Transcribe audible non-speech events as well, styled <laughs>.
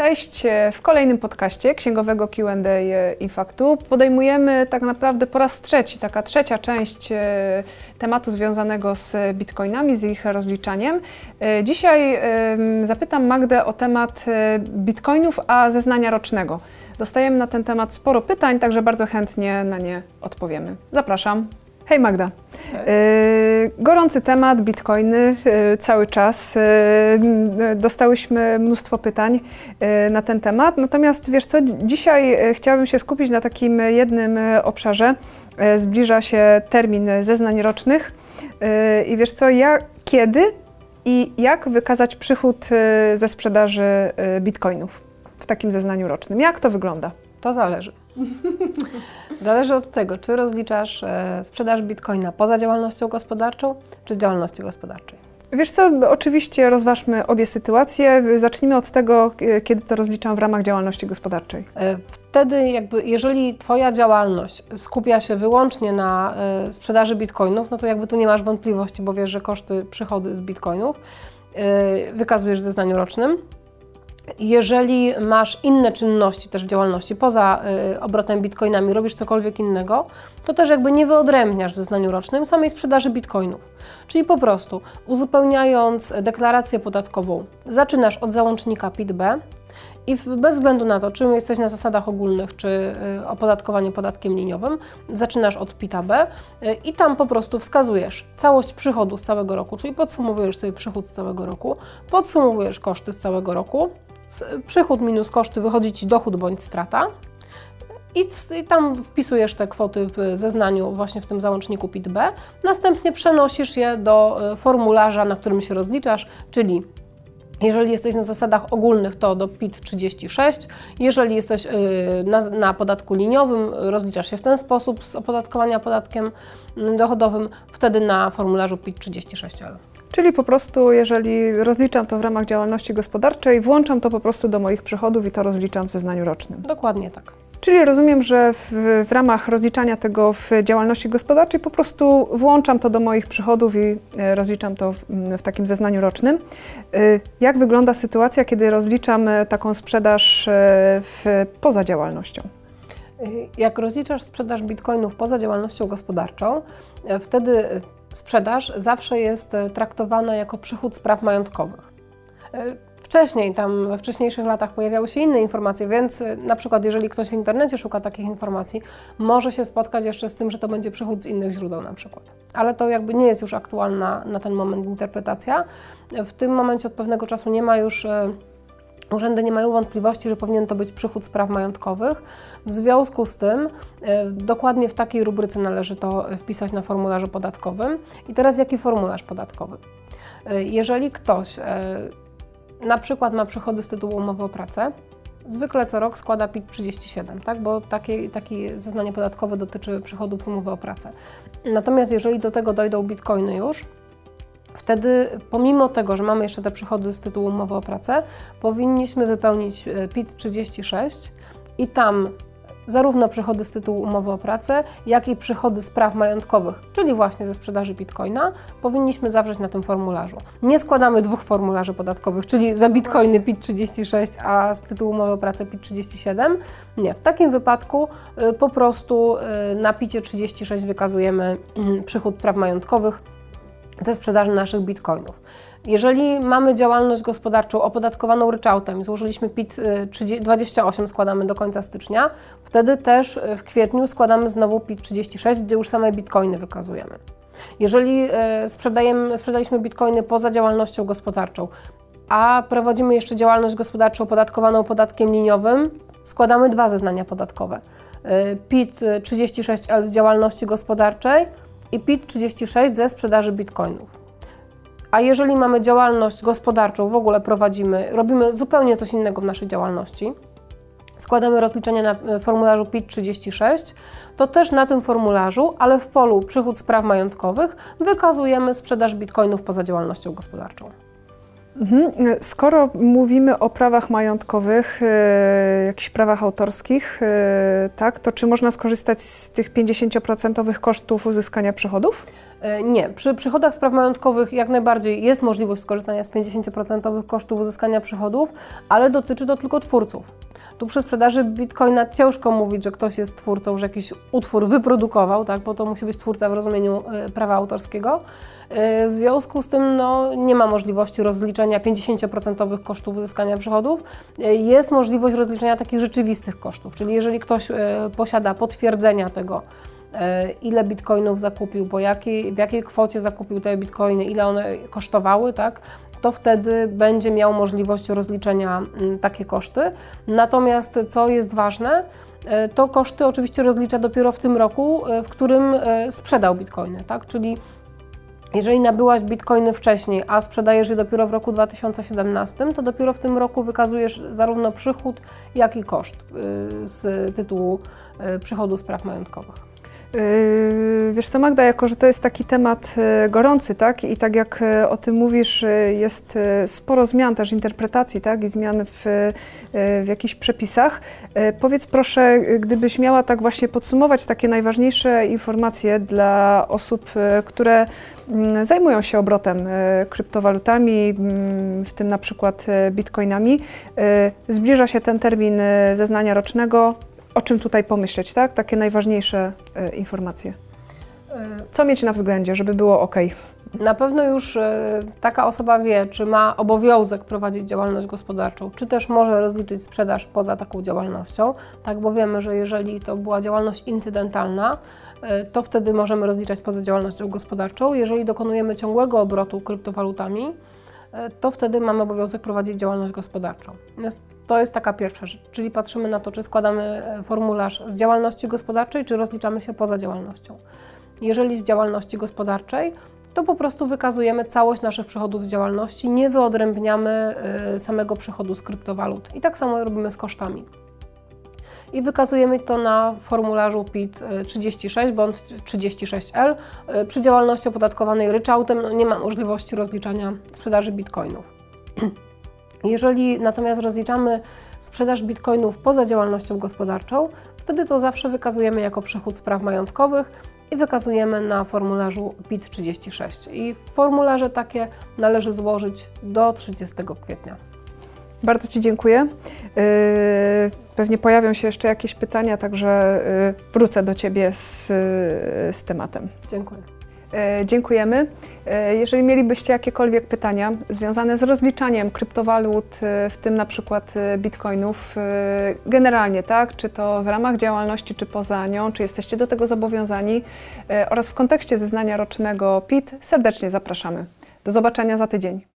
Cześć, w kolejnym podcaście księgowego QA Infaktu podejmujemy tak naprawdę po raz trzeci, taka trzecia część e, tematu związanego z bitcoinami, z ich rozliczaniem. E, dzisiaj zapytam Magdę o temat e, bitcoinów, a zeznania rocznego. Dostajemy na ten temat sporo pytań, także bardzo chętnie na nie odpowiemy. Zapraszam. Hej Magda. E, gorący temat, bitcoiny e, cały czas. E, dostałyśmy mnóstwo pytań na ten temat. Natomiast wiesz co, dzisiaj chciałabym się skupić na takim jednym obszarze. Zbliża się termin zeznań rocznych. I wiesz co, ja kiedy i jak wykazać przychód ze sprzedaży bitcoinów w takim zeznaniu rocznym? Jak to wygląda? To zależy. <laughs> Zależy od tego, czy rozliczasz e, sprzedaż bitcoina poza działalnością gospodarczą, czy działalności gospodarczej. Wiesz co, oczywiście rozważmy obie sytuacje. Zacznijmy od tego, e, kiedy to rozliczam w ramach działalności gospodarczej. E, wtedy jakby, jeżeli Twoja działalność skupia się wyłącznie na sprzedaży bitcoinów, no to jakby tu nie masz wątpliwości, bo wiesz, że koszty, przychody z bitcoinów wykazujesz w zeznaniu rocznym. Jeżeli masz inne czynności też w działalności, poza y, obrotem bitcoinami, robisz cokolwiek innego, to też jakby nie wyodrębniasz w zeznaniu rocznym samej sprzedaży bitcoinów. Czyli po prostu uzupełniając deklarację podatkową, zaczynasz od załącznika PIT-B i bez względu na to, czy jesteś na zasadach ogólnych, czy y, opodatkowanie podatkiem liniowym, zaczynasz od PIT-B y, i tam po prostu wskazujesz całość przychodu z całego roku, czyli podsumowujesz sobie przychód z całego roku, podsumowujesz koszty z całego roku, przychód minus koszty wychodzi Ci dochód bądź strata. I, I, tam wpisujesz te kwoty w zeznaniu, właśnie w tym załączniku PIT-B. Następnie przenosisz je do e, formularza, na którym się rozliczasz, czyli jeżeli jesteś na zasadach ogólnych, to do PIT 36. Jeżeli jesteś e, na, na, podatku liniowym, rozliczasz się w ten sposób z opodatkowania podatkiem dochodowym, wtedy na formularzu PIT 36L. Czyli po prostu, jeżeli rozliczam to w ramach działalności gospodarczej, włączam to po prostu do moich przychodów i to rozliczam w zeznaniu rocznym. Dokładnie tak. Czyli rozumiem, że w, w, ramach rozliczania tego w działalności gospodarczej po prostu włączam to do moich przychodów i e, rozliczam to w, w takim zeznaniu rocznym. E, jak wygląda sytuacja, kiedy rozliczam e, taką sprzedaż w, poza działalnością? Jak rozliczasz sprzedaż bitcoinów poza działalnością gospodarczą, wtedy sprzedaż zawsze jest traktowana jako przychód z praw majątkowych. Wcześniej, tam we wcześniejszych latach pojawiały się inne informacje, więc e, na przykład jeżeli ktoś w internecie szuka takich informacji, może się spotkać jeszcze z tym, że to będzie przychód z innych źródeł na przykład. Ale to jakby nie jest już aktualna na ten moment interpretacja. W tym momencie od pewnego czasu nie ma już Urzędy nie mają wątpliwości, że powinien to być przychód z praw majątkowych. W związku z tym e, dokładnie w takiej rubryce należy to wpisać na formularzu podatkowym. I teraz jaki formularz podatkowy? Jeżeli ktoś na przykład ma przychody z tytułu umowy o pracę, zwykle co rok składa PIT 37, tak? bo takie, takie zeznanie podatkowe dotyczy przychodów z umowy o pracę. Natomiast jeżeli do tego dojdą bitcoiny już, Wtedy, pomimo tego, że mamy jeszcze te przychody z tytułu umowy o pracę, powinniśmy wypełnić e, PIT 36 i tam zarówno przychody z tytułu umowy o pracę, jak i przychody z praw majątkowych, czyli właśnie ze sprzedaży bitcoina, powinniśmy zawrzeć na tym formularzu. Nie składamy dwóch formularzy podatkowych, czyli za bitcoiny PIT 36, a z tytułu umowy o pracę PIT 37. Nie, w takim wypadku y, po prostu y, na PIT 36 wykazujemy y, przychód praw majątkowych ze sprzedaży naszych bitcoinów. Jeżeli mamy działalność gospodarczą opodatkowaną ryczałtem i złożyliśmy PIT 28, y, składamy do końca stycznia, wtedy też y, w kwietniu składamy znowu PIT 36, gdzie już same bitcoiny wykazujemy. Jeżeli y, sprzedajemy, sprzedaliśmy bitcoiny poza działalnością gospodarczą, a prowadzimy jeszcze działalność gospodarczą opodatkowaną podatkiem liniowym, składamy dwa zeznania podatkowe. PIT 36L z działalności gospodarczej i PIT 36 ze sprzedaży bitcoinów. A jeżeli mamy działalność gospodarczą, w ogóle prowadzimy, robimy zupełnie coś innego w naszej działalności, składamy rozliczenia na e, formularzu PIT 36, to też na tym formularzu, ale w polu przychód z praw majątkowych, wykazujemy sprzedaż bitcoinów poza działalnością gospodarczą. Mhm. Skoro mówimy o prawach majątkowych, e, jakichś prawach autorskich, e, tak, to czy można skorzystać z tych 50% kosztów uzyskania przychodów? E, Nie, przy przychodach z praw majątkowych jak najbardziej jest możliwość skorzystania z 50% kosztów uzyskania przychodów, ale dotyczy to tylko twórców. Tu przy sprzedaży bitcoina ciężko mówić, że ktoś jest twórcą, że jakiś utwór wyprodukował, tak, bo to musi być twórca w rozumieniu e, prawa autorskiego. E, W związku z tym no, nie ma możliwości rozliczenia 50% kosztów uzyskania przychodów. Jest możliwość rozliczenia takich rzeczywistych kosztów, czyli jeżeli ktoś posiada potwierdzenia tego, ile bitcoinów zakupił, po jakiej, w jakiej kwocie zakupił te bitcoiny, ile one kosztowały, tak, to wtedy będzie miał możliwość rozliczenia takie koszty. Natomiast co jest ważne, e, to koszty oczywiście rozlicza dopiero w tym roku, e, w którym e, sprzedał bitcoiny, tak, czyli jeżeli nabyłaś bitcoiny wcześniej, a sprzedajesz je dopiero w roku 2017, to dopiero w tym roku wykazujesz zarówno przychód, jak i koszt y, z tytułu y, przychodu z praw majątkowych. Yy, Wiesz co, Magda, jako że to jest taki temat e, gorący, tak, i tak jak e, o tym mówisz, jest sporo zmian też interpretacji, tak, i zmian w, w jakichś przepisach. Powiedz proszę, gdybyś miała tak właśnie podsumować takie najważniejsze informacje dla osób, które mm, zajmują się obrotem kryptowalutami, mm, w tym na przykład bitcoinami. Zbliża się ten termin zeznania rocznego. O czym tutaj pomyśleć, tak? Takie najważniejsze e, informacje. Y, Co mieć na względzie, żeby było ok? Na pewno już y, taka osoba wie, czy ma obowiązek prowadzić działalność gospodarczą, czy też może rozliczyć sprzedaż poza taką działalnością, tak, bo wiemy, że jeżeli to była działalność incydentalna, y, to wtedy możemy rozliczać poza działalnością gospodarczą. Jeżeli dokonujemy ciągłego obrotu kryptowalutami, y, to wtedy mamy obowiązek prowadzić działalność gospodarczą. Natomiast to jest taka pierwsza rzecz, czyli patrzymy na to, czy składamy e, formularz z działalności gospodarczej, czy rozliczamy się poza działalnością. Jeżeli z działalności gospodarczej, to po prostu wykazujemy całość naszych przychodów z działalności, nie wyodrębniamy y, samego przychodu z kryptowalut. I tak samo robimy z kosztami. I wykazujemy to na formularzu PIT y, 36 bądź 36L. Y, Przy działalności opodatkowanej ryczałtem no nie ma możliwości rozliczania sprzedaży bitcoinów. <clears throat> Jeżeli natomiast rozliczamy sprzedaż bitcoinów poza działalnością gospodarczą, wtedy to zawsze wykazujemy jako przychód z praw majątkowych i wykazujemy na formularzu PIT 36. I formularze takie należy złożyć do 30 kwietnia. Bardzo Ci dziękuję. Yy, Pewnie pojawią się jeszcze jakieś pytania, także yy, wrócę do Ciebie z, z tematem. Dziękuję. E, Dziękujemy. E, Jeżeli mielibyście jakiekolwiek pytania związane z rozliczaniem kryptowalut, e, w tym na przykład bitcoinów, generalnie, tak, czy to w ramach działalności, czy poza nią, czy jesteście do tego zobowiązani oraz w kontekście zeznania rocznego PIT, serdecznie zapraszamy. Do zobaczenia za tydzień.